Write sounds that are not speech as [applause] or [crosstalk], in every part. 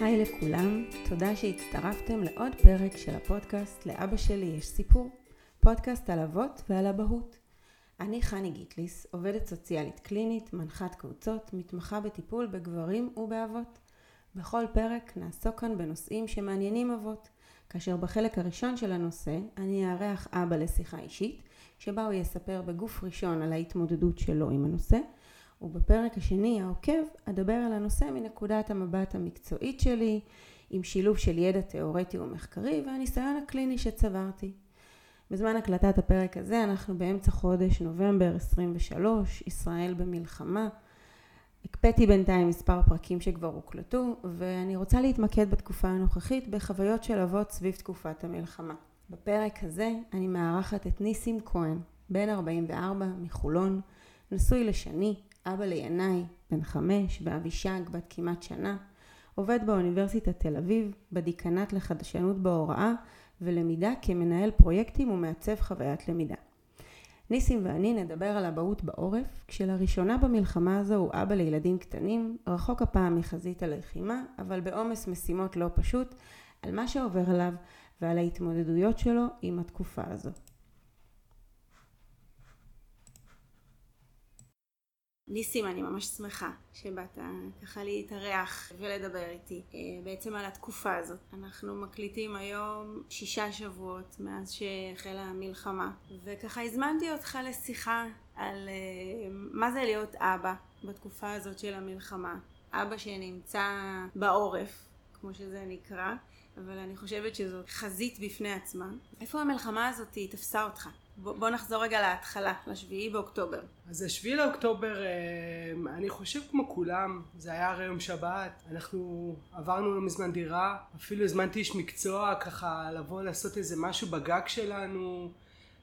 היי לכולם, תודה שהצטרפתם לעוד פרק של הפודקאסט לאבא שלי יש סיפור, פודקאסט על אבות ועל אבהות. אני חני גיטליס, עובדת סוציאלית קלינית, מנחת קבוצות, מתמחה בטיפול בגברים ובאבות. בכל פרק נעסוק כאן בנושאים שמעניינים אבות, כאשר בחלק הראשון של הנושא אני אארח אבא לשיחה אישית, שבה הוא יספר בגוף ראשון על ההתמודדות שלו עם הנושא, ובפרק השני העוקב אדבר על הנושא מנקודת המבט המקצועית שלי, עם שילוב של ידע תיאורטי ומחקרי והניסיון הקליני שצברתי. בזמן הקלטת הפרק הזה אנחנו באמצע חודש נובמבר 23, ישראל במלחמה. הקפאתי בינתיים מספר פרקים שכבר הוקלטו ואני רוצה להתמקד בתקופה הנוכחית בחוויות של אבות סביב תקופת המלחמה. בפרק הזה אני מארחת את ניסים כהן, בן 44 מחולון, נשוי לשני, אבא לינאי, בן חמש, ואבישג, בת כמעט שנה, עובד באוניברסיטת תל אביב, בדיקנט לחדשנות בהוראה ולמידה כמנהל פרויקטים ומעצב חוויית למידה. ניסים ואני נדבר על אבהות בעורף, כשלראשונה במלחמה הזו הוא אבא לילדים קטנים, רחוק הפעם מחזית הלחימה, אבל בעומס משימות לא פשוט, על מה שעובר עליו ועל ההתמודדויות שלו עם התקופה הזו. ניסים, אני ממש שמחה שבאת ככה להתארח ולדבר איתי אה, בעצם על התקופה הזאת. אנחנו מקליטים היום שישה שבועות מאז שהחלה המלחמה, וככה הזמנתי אותך לשיחה על אה, מה זה להיות אבא בתקופה הזאת של המלחמה. אבא שנמצא בעורף, כמו שזה נקרא, אבל אני חושבת שזאת חזית בפני עצמה. איפה המלחמה הזאת תפסה אותך? בוא נחזור רגע להתחלה, לשביעי באוקטובר. אז השביעי לאוקטובר, אה, אני חושב כמו כולם, זה היה הרי יום שבת, אנחנו עברנו לא מזמן דירה, אפילו הזמנתי איש מקצוע ככה לבוא לעשות איזה משהו בגג שלנו,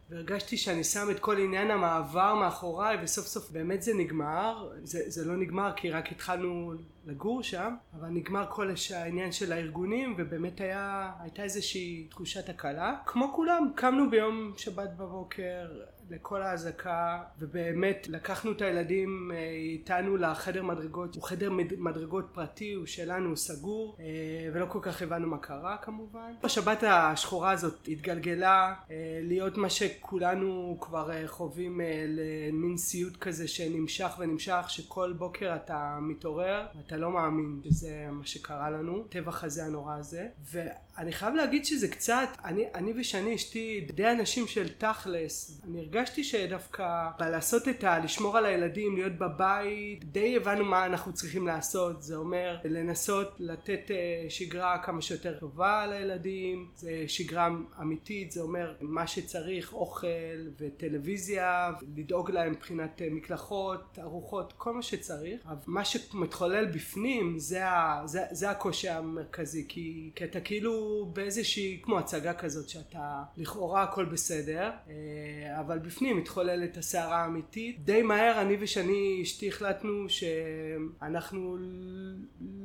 והרגשתי שאני שם את כל עניין המעבר מאחוריי וסוף סוף באמת זה נגמר. זה, זה לא נגמר כי רק התחלנו לגור שם אבל נגמר כל העניין של הארגונים ובאמת היה, הייתה איזושהי תחושת הקלה. כמו כולם קמנו ביום שבת בבוקר לכל האזעקה ובאמת לקחנו את הילדים אה, איתנו לחדר מדרגות. הוא חדר מדרגות פרטי הוא שלנו הוא סגור אה, ולא כל כך הבנו מה קרה כמובן. השבת השחורה הזאת התגלגלה אה, להיות מה שכולנו כבר חווים למין סיוט כזה שנמשך ונמשך שכל בוקר אתה מתעורר ואתה לא מאמין שזה מה שקרה לנו הטבח הזה הנורא הזה. ואני חייב להגיד שזה קצת אני, אני ושני אשתי די אנשים של תכלס. אני הרגשתי שדווקא בלעשות את ה... לשמור על הילדים, להיות בבית, די הבנו מה אנחנו צריכים לעשות. זה אומר לנסות לתת אה, שגרה כמה שיותר טובה לילדים, זה שגרה אמיתית, זה אומר מה שצריך, אוכל וטלוויזיה, לדאוג להם מבחינת אה, מקלחות, ארוחות, כל מה שצריך. אבל מה שמתחולל בפנים זה, ה... זה, זה הקושי המרכזי, כי, כי אתה כאילו באיזושהי, כמו הצגה כזאת, שאתה לכאורה הכל בסדר, אה, אבל בפנים מתחוללת הסערה האמיתית. די מהר אני ושני אשתי החלטנו שאנחנו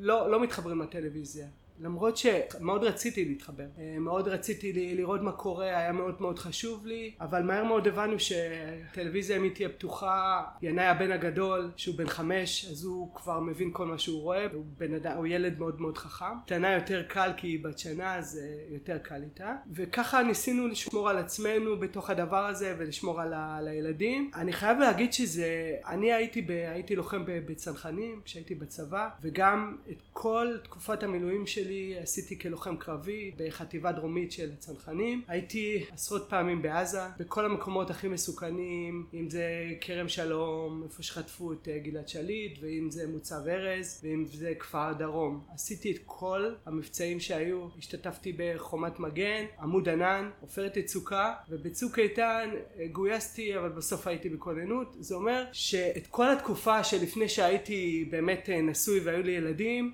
לא, לא מתחברים לטלוויזיה. למרות שמאוד רציתי להתחבר, אה, מאוד רציתי לראות מה קורה, היה מאוד מאוד חשוב לי, אבל מהר מאוד הבנו שהטלוויזיה אם היא תהיה פתוחה, ינאי הבן הגדול שהוא בן חמש אז הוא כבר מבין כל מה שהוא רואה, הוא, בן אדם, הוא ילד מאוד מאוד חכם, קטנה יותר קל כי היא בת שנה אז אה, יותר קל איתה, וככה ניסינו לשמור על עצמנו בתוך הדבר הזה ולשמור על, ה, על הילדים. אני חייב להגיד שזה, אני הייתי, ב, הייתי לוחם בצנחנים כשהייתי בצבא, וגם את כל תקופת המילואים שלי שלי עשיתי כלוחם קרבי בחטיבה דרומית של צנחנים. הייתי עשרות פעמים בעזה בכל המקומות הכי מסוכנים אם זה כרם שלום איפה שחטפו את אה, גלעד שליט ואם זה מוצב ארז ואם זה כפר דרום. עשיתי את כל המבצעים שהיו. השתתפתי בחומת מגן עמוד ענן עופרת יצוקה ובצוק איתן אה, גויסתי אבל בסוף הייתי בכוננות. זה אומר שאת כל התקופה שלפני שהייתי באמת אה, נשוי והיו לי ילדים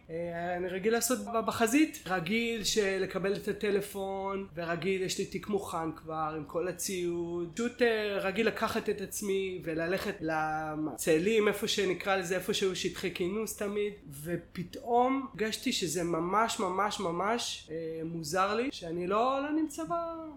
אני רגיל לעשות בחזית? רגיל לקבל את הטלפון ורגיל יש לי תיק מוכן כבר עם כל הציוד. פשוט אה, רגיל לקחת את עצמי וללכת לצאלים איפה שנקרא לזה איפה שהיו שטחי כינוס תמיד. ופתאום הרגשתי שזה ממש ממש ממש אה, מוזר לי שאני לא, לא נמצא ב...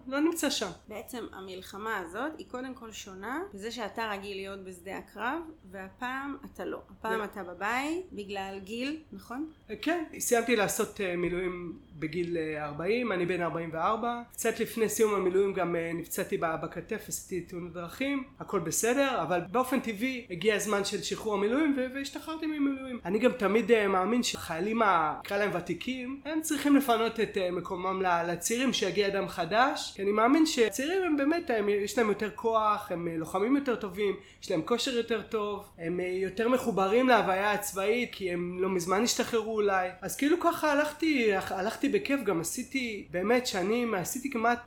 לא נמצא שם. בעצם המלחמה הזאת היא קודם כל שונה בזה שאתה רגיל להיות בשדה הקרב והפעם אתה לא. הפעם אתה בבית בגלל גיל נכון? כן. סיימתי לעשות אה, מילואים בגיל 40, אני בן 44. קצת לפני סיום המילואים גם נפצעתי בכתף, עשיתי תאונות דרכים, הכל בסדר, אבל באופן טבעי הגיע הזמן של שחרור המילואים והשתחררתי ממילואים. אני גם תמיד מאמין שחיילים, נקרא להם ותיקים, הם צריכים לפנות את מקומם לצעירים שיגיע אדם חדש, כי אני מאמין שצעירים הם באמת, הם, יש להם יותר כוח, הם לוחמים יותר טובים, יש להם כושר יותר טוב, הם יותר מחוברים להוויה הצבאית כי הם לא מזמן השתחררו אולי, אז כאילו ככה הלכתי, הלכתי בכיף, גם עשיתי באמת שנים, עשיתי כמעט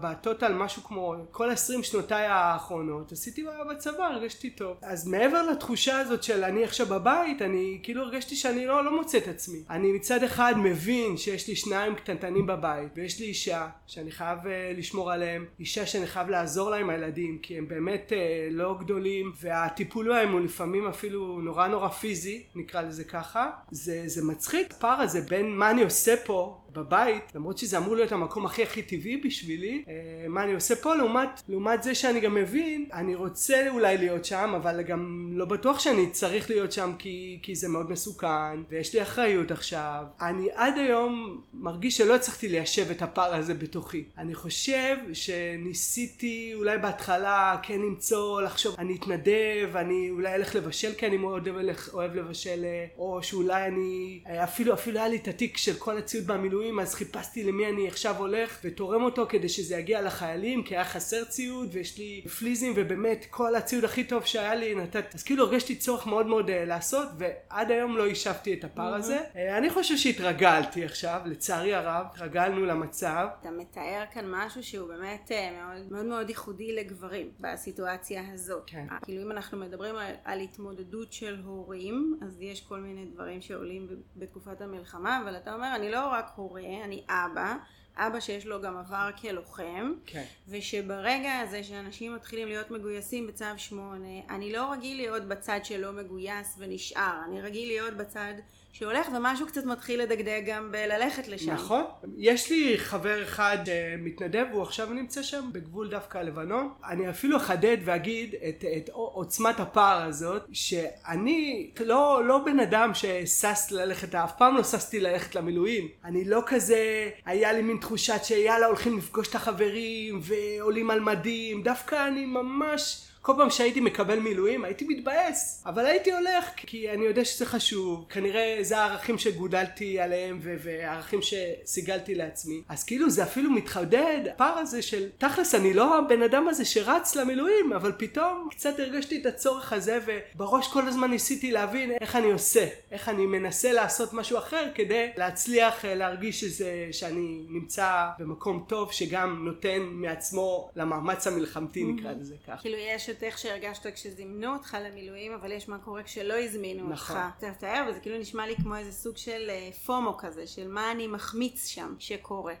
בטוטל משהו כמו כל עשרים שנותיי האחרונות, עשיתי בצבא, הרגשתי טוב. אז מעבר לתחושה הזאת של אני עכשיו בבית, אני כאילו הרגשתי שאני לא, לא מוצא את עצמי. אני מצד אחד מבין שיש לי שניים קטנטנים בבית, ויש לי אישה שאני חייב uh, לשמור עליהם, אישה שאני חייב לעזור לה עם הילדים, כי הם באמת uh, לא גדולים, והטיפול בהם הוא לפעמים אפילו נורא נורא פיזי, נקרא לזה ככה. זה, זה מצחיק, הפער הזה בין מה אני עושה פה Hello בבית, למרות שזה אמור להיות המקום הכי הכי טבעי בשבילי, אה, מה אני עושה פה לעומת, לעומת זה שאני גם מבין, אני רוצה אולי להיות שם, אבל גם לא בטוח שאני צריך להיות שם כי, כי זה מאוד מסוכן, ויש לי אחריות עכשיו. אני עד היום מרגיש שלא הצלחתי ליישב את הפער הזה בתוכי. אני חושב שניסיתי אולי בהתחלה כן למצוא, לחשוב, אני אתנדב, אני אולי אלך לבשל כי אני מאוד אוהב לבשל, אה, או שאולי אני, אה, אפילו, אפילו היה לי את התיק של כל הציוד במילואים מילואים אז חיפשתי למי אני עכשיו הולך ותורם אותו כדי שזה יגיע לחיילים כי היה חסר ציוד ויש לי פליזים ובאמת כל הציוד הכי טוב שהיה לי נתת. אז כאילו הרגשתי צורך מאוד מאוד uh, לעשות ועד היום לא השבתי את הפער הזה. uh, אני חושב שהתרגלתי עכשיו לצערי הרב התרגלנו למצב. אתה מתאר כאן משהו שהוא באמת uh, מאוד מאוד מאוד ייחודי לגברים בסיטואציה הזאת. כן. כאילו אם אנחנו מדברים על, על התמודדות של הורים אז יש כל מיני דברים שעולים בתקופת המלחמה אבל אתה אומר אני לא רק הורה הורה, אני אבא, אבא שיש לו גם עבר כלוחם, כן. ושברגע הזה שאנשים מתחילים להיות מגויסים בצו 8, אני לא רגיל להיות בצד שלא מגויס ונשאר, אני רגיל להיות בצד שהולך ומשהו קצת מתחיל לדגדג גם בללכת לשם. נכון. יש לי חבר אחד מתנדב, הוא עכשיו נמצא שם בגבול דווקא הלבנון. אני אפילו אחדד ואגיד את, את עוצמת הפער הזאת, שאני לא, לא בן אדם ששש ללכת, אף פעם לא ששתי ללכת למילואים. אני לא כזה, היה לי מין תחושת שיאללה הולכים לפגוש את החברים ועולים על מדים, דווקא אני ממש... כל פעם שהייתי מקבל מילואים הייתי מתבאס. אבל הייתי הולך כי אני יודע שזה חשוב. כנראה זה הערכים שגודלתי עליהם וערכים שסיגלתי לעצמי. אז כאילו זה אפילו מתחדד הפער הזה של תכלס אני לא הבן אדם הזה שרץ למילואים אבל פתאום קצת הרגשתי את הצורך הזה ובראש כל הזמן ניסיתי להבין איך אני עושה איך אני מנסה לעשות משהו אחר כדי להצליח אה, להרגיש שזה שאני נמצא במקום טוב שגם נותן מעצמו למאמץ המלחמתי נקרא לזה ככה. כאילו יש את איך שהרגשת כשזימנו אותך למילואים, אבל יש מה קורה כשלא הזמינו נכון. אותך. אתה תתאר, וזה כאילו נשמע לי כמו איזה סוג של אה, פומו כזה, של מה אני מחמיץ שם שקורה.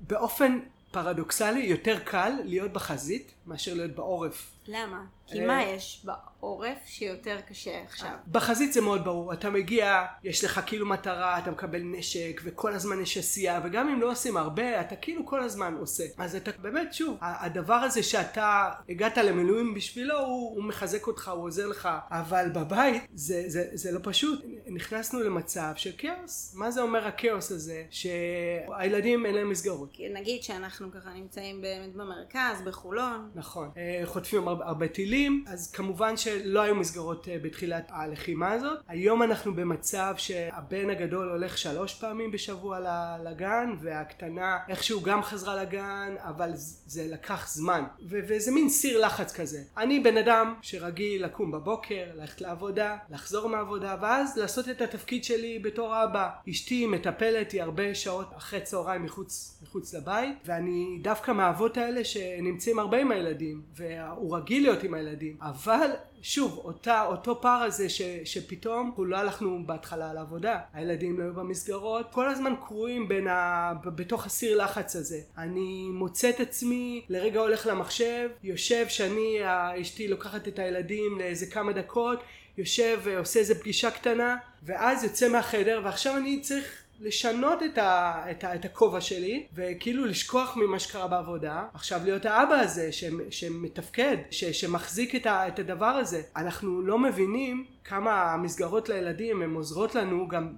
באופן פרדוקסלי יותר קל להיות בחזית מאשר להיות בעורף. למה? כי מה אה, יש בעורף שיותר קשה עכשיו? בחזית זה מאוד ברור, אתה מגיע, יש לך כאילו מטרה, אתה מקבל נשק וכל הזמן יש עשייה וגם אם לא עושים הרבה אתה כאילו כל הזמן עושה. אז אתה באמת שוב, הדבר הזה שאתה הגעת למילואים בשבילו הוא, הוא מחזק אותך, הוא עוזר לך, אבל בבית זה, זה, זה לא פשוט. נכנסנו למצב של כאוס. מה זה אומר הכאוס הזה? שהילדים אין להם מסגרות. נגיד שאנחנו ככה נמצאים באמת במרכז, בחולון. נכון. אה, חוטפים הרבה טילים, אז כמובן שלא היו מסגרות אה, בתחילת הלחימה הזאת. היום אנחנו במצב שהבן הגדול הולך שלוש פעמים בשבוע לגן, והקטנה איכשהו גם חזרה לגן, אבל זה לקח זמן. וזה מין סיר לחץ כזה. אני בן אדם שרגיל לקום בבוקר, ללכת לעבודה, לחזור מהעבודה, ואז לעשות את התפקיד שלי בתור אבא. אשתי מטפלת, היא הרבה שעות אחרי צהריים מחוץ, מחוץ לבית, ואני דווקא מהאבות האלה שנמצאים הרבה עם הילדים, והוא רגיל להיות עם הילדים, אבל שוב, אותה, אותו פער הזה ש, שפתאום לא הלכנו בהתחלה לעבודה, הילדים לא היו במסגרות, כל הזמן קרועים ה... בתוך הסיר לחץ הזה. אני מוצא את עצמי, לרגע הולך למחשב, יושב שאני, אשתי לוקחת את הילדים לאיזה כמה דקות, יושב ועושה איזה פגישה קטנה, ואז יוצא מהחדר, ועכשיו אני צריך לשנות את, ה, את, ה, את הכובע שלי וכאילו לשכוח ממה שקרה בעבודה. עכשיו להיות האבא הזה ש, שמתפקד ש, שמחזיק את, ה, את הדבר הזה. אנחנו לא מבינים כמה המסגרות לילדים הן עוזרות לנו גם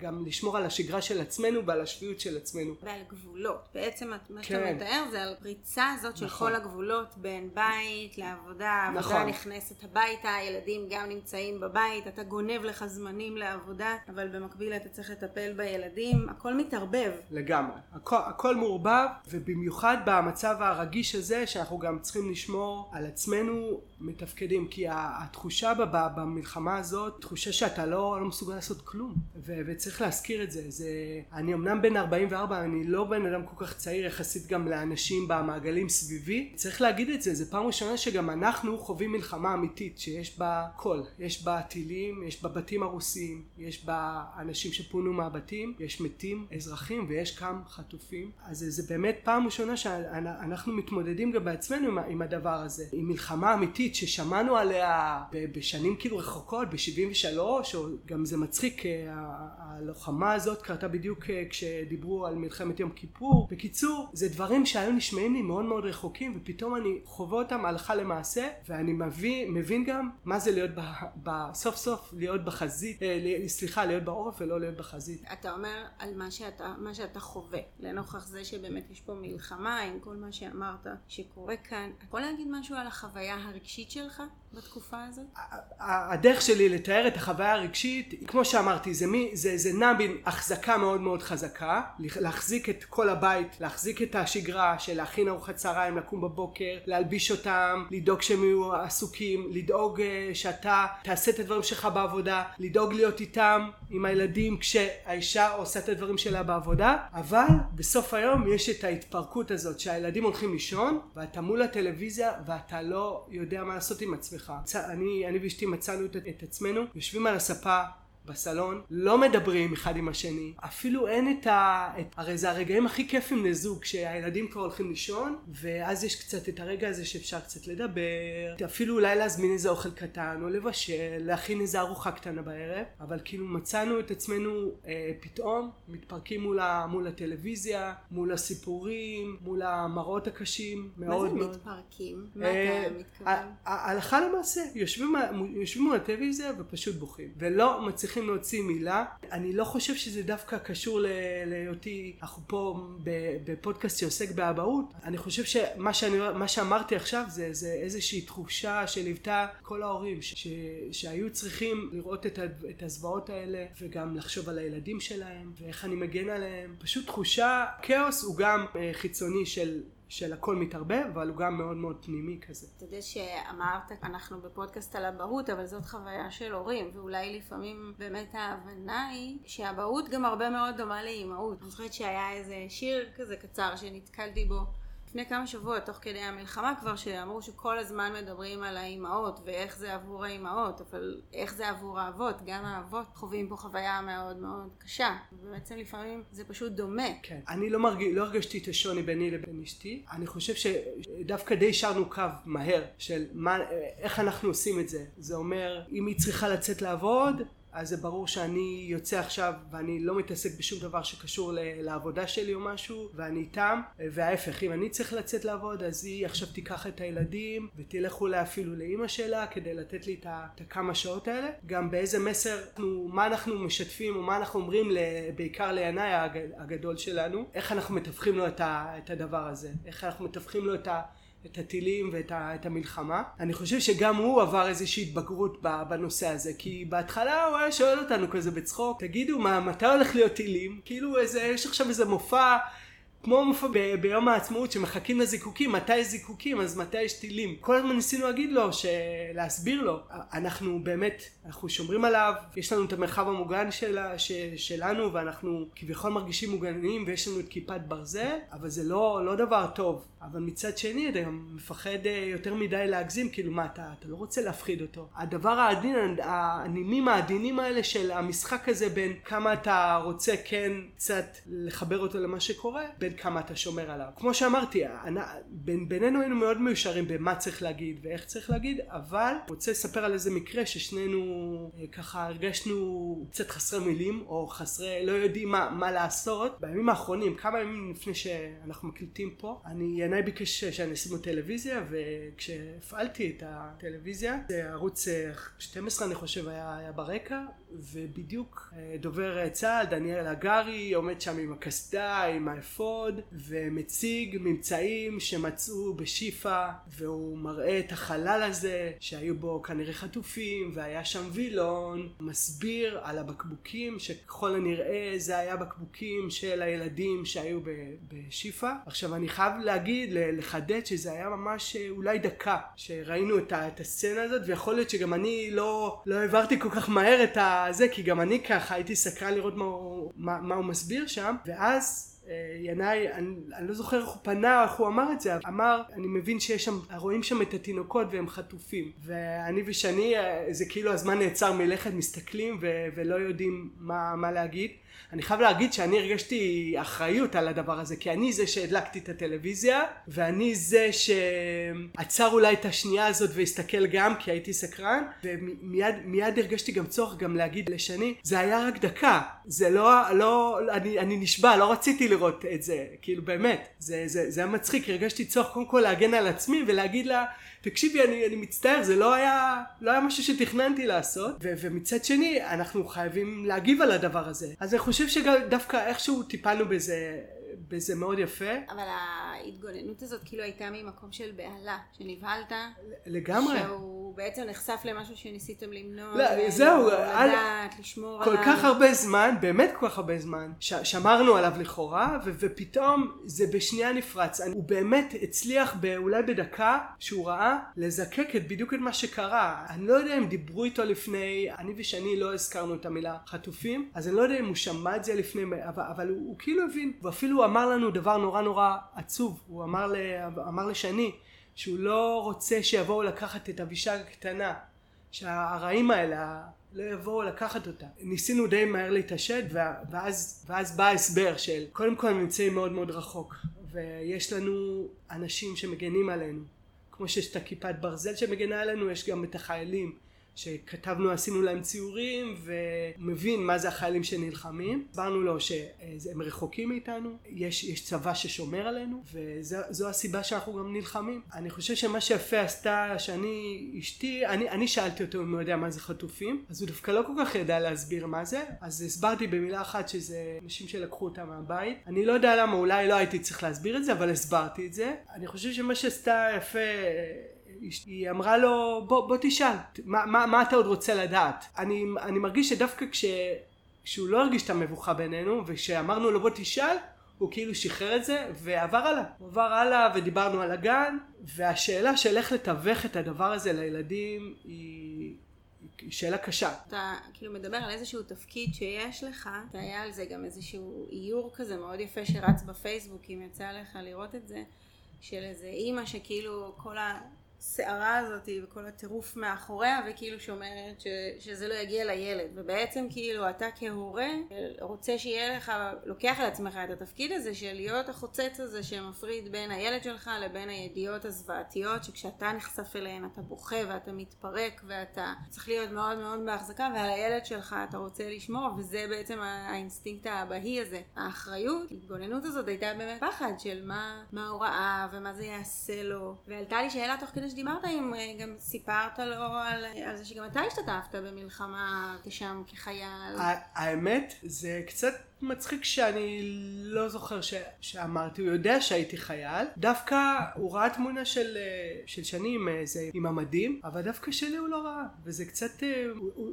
גם לשמור על השגרה של עצמנו ועל השפיות של עצמנו. ועל גבולות. בעצם מה שאתה כן. מתאר זה על פריצה הזאת של נכון. כל הגבולות בין בית לעבודה, עבודה נכון. נכנסת הביתה, הילדים גם נמצאים בבית, אתה גונב לך זמנים לעבודה, אבל במקביל אתה צריך לטפל בילדים, הכל מתערבב. לגמרי. הכל, הכל מעורבב, ובמיוחד במצב הרגיש הזה, שאנחנו גם צריכים לשמור על עצמנו מתפקדים, כי התחושה במלחמה הזאת, תחושה שאתה לא, לא מסוגל לעשות כלום, ו- וצריך להזכיר את זה. זה. אני אמנם בן 44, אני לא בן אדם כל כך צעיר יחסית גם לאנשים במעגלים סביבי, צריך להגיד את זה, זה פעם ראשונה שגם אנחנו חווים מלחמה אמיתית, שיש בה כל, יש בה טילים, יש בה בתים הרוסים, יש בה אנשים שפונו מהבתים, יש מתים, אזרחים, ויש גם חטופים, אז זה באמת פעם ראשונה שאנחנו מתמודדים גם בעצמנו עם, עם הדבר הזה, עם מלחמה אמיתית ששמענו עליה בשנים כאילו רחוקות, ב-73, או גם זה מצחיק, אה, הלוחמה הזאת קרתה בדיוק אה, כשדיברו על מלחמת יום כיפור. בקיצור, זה דברים שהיו נשמעים לי מאוד מאוד רחוקים, ופתאום אני חווה אותם הלכה למעשה, ואני מבין, מבין גם מה זה להיות ב, ב, סוף סוף להיות בחזית, אה, סליחה, להיות בעורף ולא להיות בחזית. אתה אומר על מה שאתה, מה שאתה חווה, לנוכח זה שבאמת יש פה מלחמה עם כל מה שאמרת שקורה כאן. יכול להגיד משהו על החוויה הרגשית שלך? בתקופה הזאת? הדרך שלי לתאר את החוויה הרגשית, כמו שאמרתי, זה, מי, זה, זה נע בין החזקה מאוד מאוד חזקה, להחזיק את כל הבית, להחזיק את השגרה של להכין ארוחת צהריים, לקום בבוקר, להלביש אותם, לדאוג שהם יהיו עסוקים, לדאוג אה, שאתה תעשה את הדברים שלך בעבודה, לדאוג להיות איתם, עם הילדים, כשהאישה עושה את הדברים שלה בעבודה, אבל בסוף היום יש את ההתפרקות הזאת שהילדים הולכים לישון, ואתה מול הטלוויזיה ואתה לא יודע מה לעשות עם עצמך. אני, אני ואשתי מצאנו את, את עצמנו יושבים על הספה בסלון, לא מדברים אחד עם השני, אפילו אין את ה... את... הרי זה הרגעים הכי כיפים לזוג, כשהילדים כבר הולכים לישון, ואז יש קצת את הרגע הזה שאפשר קצת לדבר, אפילו אולי להזמין איזה אוכל קטן, או לבשל, להכין איזה ארוחה קטנה בערב, אבל כאילו מצאנו את עצמנו אה, פתאום מתפרקים מול, ה... מול הטלוויזיה, מול הסיפורים, מול המראות הקשים, מאוד מאוד. מה זה מתפרקים? מה אה, אתה מתכוון? הלכה למעשה, יושבים, יושבים מול הטלוויזיה ופשוט בוכים, ולא מצליחים צריכים להוציא מילה. אני לא חושב שזה דווקא קשור להיותי, אנחנו פה בפודקאסט שעוסק באבהות. אני חושב שמה שאני, שאמרתי עכשיו זה, זה איזושהי תחושה שליוותה כל ההורים, ש, שהיו צריכים לראות את, את הזוועות האלה וגם לחשוב על הילדים שלהם ואיך אני מגן עליהם. פשוט תחושה, כאוס הוא גם אה, חיצוני של של הכל מתערבב, אבל הוא גם מאוד מאוד פנימי כזה. אתה יודע שאמרת, אנחנו בפודקאסט על אבהות, אבל זאת חוויה של הורים, ואולי לפעמים באמת ההבנה היא שהאבהות גם הרבה מאוד דומה לאימהות. אני זוכרת שהיה איזה שיר כזה קצר שנתקלתי בו. לפני כמה שבועות, תוך כדי המלחמה כבר, שאמרו שכל הזמן מדברים על האימהות ואיך זה עבור האימהות, אבל איך זה עבור האבות, גם האבות חווים פה חוויה מאוד מאוד קשה, ובעצם לפעמים זה פשוט דומה. כן, אני לא, מרג... לא הרגשתי את השוני ביני לבין אשתי, אני חושב שדווקא די שרנו קו מהר של מה, איך אנחנו עושים את זה, זה אומר אם היא צריכה לצאת לעבוד אז זה ברור שאני יוצא עכשיו ואני לא מתעסק בשום דבר שקשור לעבודה שלי או משהו ואני איתם וההפך אם אני צריך לצאת לעבוד אז היא עכשיו תיקח את הילדים ותלך אולי אפילו לאימא שלה כדי לתת לי את הכמה שעות האלה. גם באיזה מסר מה אנחנו משתפים או מה אנחנו אומרים בעיקר לינאי הגדול שלנו איך אנחנו מתווכים לו את הדבר הזה? איך אנחנו מתווכים לו את ה... את הטילים ואת ה, את המלחמה. אני חושב שגם הוא עבר איזושהי התבגרות בנושא הזה, כי בהתחלה הוא היה שואל אותנו כזה בצחוק, תגידו מה, מתי הולך להיות טילים? כאילו איזה, יש עכשיו איזה מופע כמו מופע ב- ביום העצמאות שמחכים לזיקוקים, מתי יש זיקוקים אז מתי יש טילים. כל הזמן ניסינו להגיד לו, להסביר לו, אנחנו באמת, אנחנו שומרים עליו, יש לנו את המרחב המוגן של, ש, שלנו ואנחנו כביכול מרגישים מוגנים ויש לנו את כיפת ברזל, אבל זה לא, לא דבר טוב. אבל מצד שני אתה גם מפחד אה, יותר מדי להגזים, כאילו מה אתה, אתה לא רוצה להפחיד אותו. הדבר העדין, הנימים העדינים האלה של המשחק הזה בין כמה אתה רוצה כן קצת לחבר אותו למה שקורה, בין כמה אתה שומר עליו. כמו שאמרתי, בין, בינינו היינו מאוד מיושרים במה צריך להגיד ואיך צריך להגיד, אבל רוצה לספר על איזה מקרה ששנינו אה, ככה הרגשנו קצת חסרי מילים, או חסרי, לא יודעים מה, מה לעשות. בימים האחרונים, כמה ימים לפני שאנחנו מקליטים פה, אני ינאי ביקש שאני אשים לו טלוויזיה וכשהפעלתי את הטלוויזיה זה ערוץ 12 אני חושב היה, היה ברקע ובדיוק דובר צה"ל דניאל הגרי עומד שם עם הקסדה עם האפוד ומציג ממצאים שמצאו בשיפא והוא מראה את החלל הזה שהיו בו כנראה חטופים והיה שם וילון מסביר על הבקבוקים שככל הנראה זה היה בקבוקים של הילדים שהיו בשיפא. עכשיו אני חייב להגיד לחדד שזה היה ממש אולי דקה שראינו את הסצנה הזאת ויכול להיות שגם אני לא, לא העברתי כל כך מהר את הזה כי גם אני ככה הייתי סקרן לראות מה הוא, מה, מה הוא מסביר שם ואז ינאי, אני, אני לא זוכר איך הוא פנה, איך הוא אמר את זה, אמר, אני מבין שיש שם, רואים שם את התינוקות והם חטופים. ואני ושני, זה כאילו הזמן נעצר מלכת, מסתכלים ו, ולא יודעים מה, מה להגיד. אני חייב להגיד שאני הרגשתי אחריות על הדבר הזה כי אני זה שהדלקתי את הטלוויזיה ואני זה שעצר אולי את השנייה הזאת והסתכל גם כי הייתי סקרן. ומיד מיד הרגשתי גם צורך גם להגיד לשני זה היה רק דקה. זה לא לא אני, אני נשבע לא רציתי לראות את זה. כאילו באמת זה, זה, זה היה מצחיק. הרגשתי צורך קודם כל להגן על עצמי ולהגיד לה תקשיבי אני, אני מצטער זה לא היה לא היה משהו שתכננתי לעשות. ו, ומצד שני אנחנו חייבים להגיב על הדבר הזה. אז אני חושב שדווקא איכשהו טיפלנו בזה בזה מאוד יפה. אבל ההתגוננות הזאת כאילו הייתה ממקום של בהלה, שנבהלת. לגמרי. שהוא בעצם נחשף למשהו שניסיתם למנוע. לא, זהו. לדעת, על... לשמור כל עליו. כל כך הרבה זמן, באמת כל כך הרבה זמן, ש- שמרנו עליו לכאורה, ו- ופתאום זה בשנייה נפרץ. הוא באמת הצליח אולי בדקה שהוא ראה לזקק את בדיוק את מה שקרה. אני לא יודע אם דיברו איתו לפני, אני ושני לא הזכרנו את המילה חטופים, אז אני לא יודע אם הוא שמע את זה לפני, אבל, אבל הוא, הוא כאילו הבין, ואפילו אמר לנו דבר נורא נורא עצוב, הוא אמר, ל, אמר לשני שהוא לא רוצה שיבואו לקחת את אבישג הקטנה, שהרעים האלה לא יבואו לקחת אותה. ניסינו די מהר להתעשת ואז, ואז בא ההסבר של קודם כל הם נמצאים מאוד מאוד רחוק ויש לנו אנשים שמגנים עלינו. כמו שיש את הכיפת ברזל שמגנה עלינו יש גם את החיילים שכתבנו עשינו להם ציורים ומבין מה זה החיילים שנלחמים. הסברנו לו שהם רחוקים מאיתנו יש, יש צבא ששומר עלינו וזו הסיבה שאנחנו גם נלחמים. אני חושב שמה שיפה עשתה שאני אשתי אני, אני שאלתי אותו אם הוא יודע מה זה חטופים אז הוא דווקא לא כל כך ידע להסביר מה זה. אז הסברתי במילה אחת שזה אנשים שלקחו אותם מהבית. אני לא יודע למה אולי לא הייתי צריך להסביר את זה אבל הסברתי את זה. אני חושב שמה שעשתה יפה היא אמרה לו בוא, בוא תשאל מה, מה, מה אתה עוד רוצה לדעת אני, אני מרגיש שדווקא כש, כשהוא לא הרגיש את המבוכה בינינו וכשאמרנו לו בוא תשאל הוא כאילו שחרר את זה ועבר הלאה הוא עבר הלאה ודיברנו על הגן והשאלה של איך לתווך את הדבר הזה לילדים היא היא שאלה קשה. אתה כאילו מדבר על איזשהו תפקיד שיש לך, והיה על זה גם איזשהו איור כזה מאוד יפה שרץ בפייסבוק, אם יצא לך לראות את זה, של איזה אימא שכאילו כל ה... הסערה הזאת וכל הטירוף מאחוריה וכאילו שאומרת ש, שזה לא יגיע לילד. ובעצם כאילו אתה כהורה רוצה שיהיה לך לוקח על עצמך את התפקיד הזה של להיות החוצץ הזה שמפריד בין הילד שלך לבין הידיעות הזוועתיות שכשאתה נחשף אליהן אתה בוכה ואתה מתפרק ואתה צריך להיות מאוד מאוד בהחזקה ועל הילד שלך אתה רוצה לשמור וזה בעצם האינסטינקט האבהי הזה. האחריות, ההתגוננות הזאת הייתה באמת פחד של מה, מה הוא ראה ומה זה יעשה לו. ועלתה לי שאלה תוך כדי שדיברת עם, אה, גם סיפרת לו על, על זה שגם אתה השתתפת במלחמה כשם כחייל. האמת, זה קצת מצחיק שאני לא זוכר ש... שאמרתי, הוא יודע שהייתי חייל, דווקא הוא ראה תמונה של, אה, של שני עם, איזה, עם המדים, אבל דווקא שלי הוא לא ראה, וזה קצת, אה,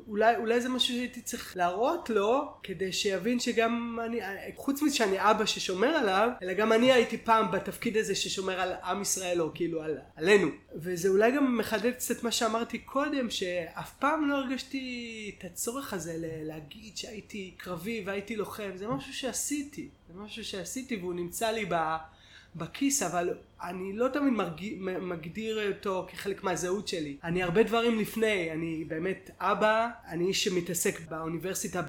אולי, אולי זה משהו שהייתי צריך להראות לו, כדי שיבין שגם אני, חוץ מזה שאני אבא ששומר עליו, אלא גם אני הייתי פעם בתפקיד הזה ששומר על עם ישראל, או כאילו על, עלינו. וזה אולי גם מחדד קצת מה שאמרתי קודם, שאף פעם לא הרגשתי את הצורך הזה להגיד שהייתי קרבי והייתי לוחם. זה משהו שעשיתי, זה משהו שעשיתי והוא נמצא לי בכיס, אבל אני לא תמיד. מגדיר אותו כחלק מהזהות שלי. אני הרבה דברים לפני, אני באמת אבא, אני איש שמתעסק באוניברסיטה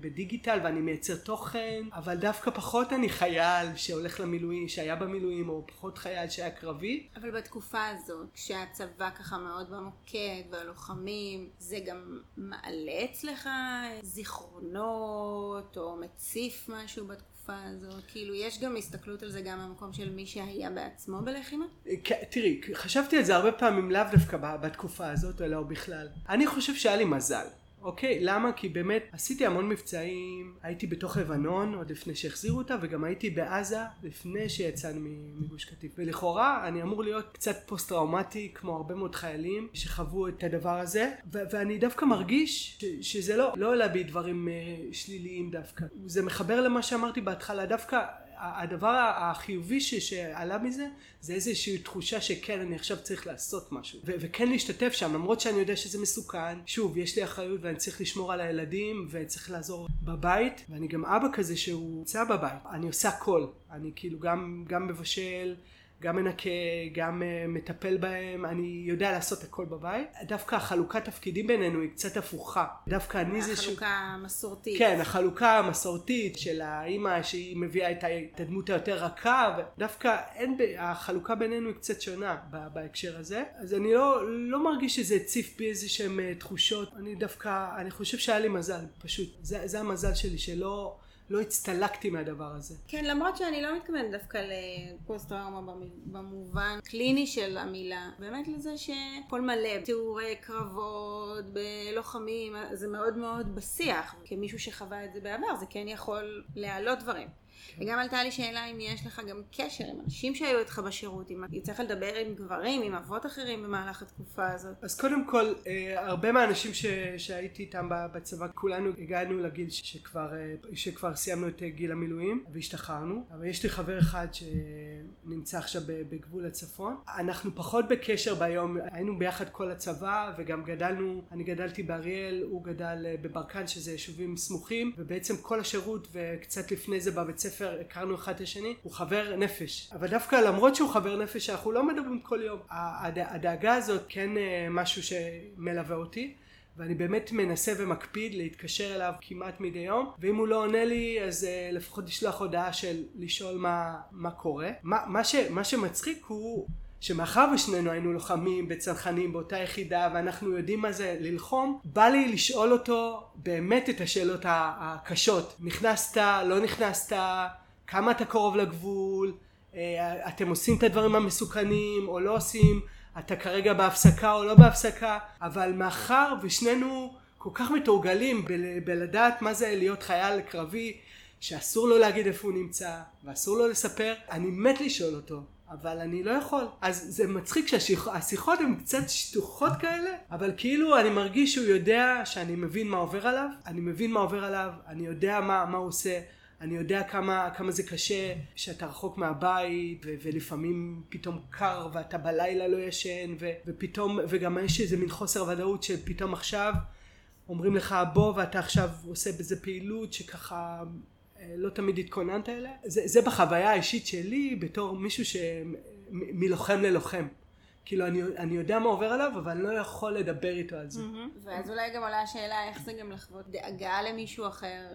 בדיגיטל ואני מייצר תוכן, אבל דווקא פחות אני חייל שהולך למילואים, שהיה במילואים, או פחות חייל שהיה קרבי. אבל בתקופה הזאת, כשהצבא ככה מאוד במוקד, והלוחמים, זה גם מעלה אצלך זיכרונות, או מציף משהו בתקופה? בתקופה הזאת? כאילו, יש גם הסתכלות על זה גם במקום של מי שהיה בעצמו בלחימה? תראי, חשבתי על זה הרבה פעמים לאו דווקא בתקופה הזאת, אלא בכלל. אני חושב שהיה לי מזל. אוקיי, למה? כי באמת עשיתי המון מבצעים, הייתי בתוך לבנון עוד לפני שהחזירו אותה וגם הייתי בעזה לפני שיצאנו מגוש קטיף ולכאורה אני אמור להיות קצת פוסט טראומטי כמו הרבה מאוד חיילים שחוו את הדבר הזה ו- ואני דווקא מרגיש ש- שזה לא, לא עלה בי דברים uh, שליליים דווקא זה מחבר למה שאמרתי בהתחלה דווקא הדבר החיובי שעלה מזה זה איזושהי תחושה שכן אני עכשיו צריך לעשות משהו. ו- וכן להשתתף שם למרות שאני יודע שזה מסוכן. שוב יש לי אחריות ואני צריך לשמור על הילדים וצריך לעזור בבית. ואני גם אבא כזה שהוא נמצא בבית. אני עושה הכל. אני כאילו גם, גם מבשל גם מנקה, גם uh, מטפל בהם, אני יודע לעשות הכל בבית. דווקא החלוקת תפקידים בינינו היא קצת הפוכה. דווקא אני זה ש... החלוקה המסורתית. כן, החלוקה המסורתית של האימא שהיא מביאה את הדמות היותר רכה, ודווקא אין, החלוקה בינינו היא קצת שונה בהקשר הזה. אז אני לא, לא מרגיש שזה הציף בי איזה שהן uh, תחושות. אני דווקא, אני חושב שהיה לי מזל, פשוט. זה, זה המזל שלי, שלא... לא הצטלקתי מהדבר הזה. כן, למרות שאני לא מתכוונת דווקא לפוסט טראומה במובן קליני של המילה, באמת לזה שהכל מלא, תיאורי קרבות, בלוחמים, זה מאוד מאוד בשיח. כמישהו שחווה את זה בעבר, זה כן יכול להעלות דברים. כן. וגם עלתה לי שאלה אם יש לך גם קשר עם אנשים שהיו איתך בשירות, אם יצא לך לדבר עם גברים, עם אבות אחרים במהלך התקופה הזאת. אז קודם כל, אה, הרבה מהאנשים ש, שהייתי איתם בצבא, כולנו הגענו לגיל שכבר, אה, שכבר סיימנו את גיל המילואים והשתחררנו, אבל יש לי חבר אחד שנמצא עכשיו בגבול הצפון. אנחנו פחות בקשר ביום, היינו ביחד כל הצבא וגם גדלנו, אני גדלתי באריאל, הוא גדל אה, בברקן שזה יישובים סמוכים, ובעצם כל השירות וקצת לפני זה בבית ספר הכרנו אחד את השני, הוא חבר נפש. אבל דווקא למרות שהוא חבר נפש, אנחנו לא מדברים כל יום. הדאגה הזאת כן אה, משהו שמלווה אותי. ואני באמת מנסה ומקפיד להתקשר אליו כמעט מדי יום ואם הוא לא עונה לי אז uh, לפחות לשלוח הודעה של לשאול מה, מה קורה מה, מה, ש, מה שמצחיק הוא שמאחר ושנינו היינו לוחמים בצנחנים באותה יחידה ואנחנו יודעים מה זה ללחום, בא לי לשאול אותו באמת את השאלות הקשות. נכנסת, לא נכנסת, כמה אתה קרוב לגבול, אה, אתם עושים את הדברים המסוכנים או לא עושים, אתה כרגע בהפסקה או לא בהפסקה, אבל מאחר ושנינו כל כך מתורגלים בל, בלדעת מה זה להיות חייל קרבי, שאסור לו להגיד איפה הוא נמצא ואסור לו לספר, אני מת לשאול אותו אבל אני לא יכול. אז זה מצחיק שהשיחות הן קצת שטוחות כאלה, אבל כאילו אני מרגיש שהוא יודע שאני מבין מה עובר עליו, אני מבין מה עובר עליו, אני יודע מה, מה הוא עושה. אני יודע כמה, כמה זה קשה שאתה רחוק מהבית ו- ולפעמים פתאום קר ואתה בלילה לא ישן ו- ופתאום וגם יש איזה מין חוסר ודאות שפתאום עכשיו אומרים לך בוא ואתה עכשיו עושה בזה פעילות שככה לא תמיד התכוננת אליה. זה, זה בחוויה האישית שלי בתור מישהו שמלוחם ללוחם. כאילו אני, אני יודע מה עובר עליו אבל אני לא יכול לדבר איתו על זה. Mm-hmm. ואז אולי גם עולה השאלה איך זה גם לחוות דאגה למישהו אחר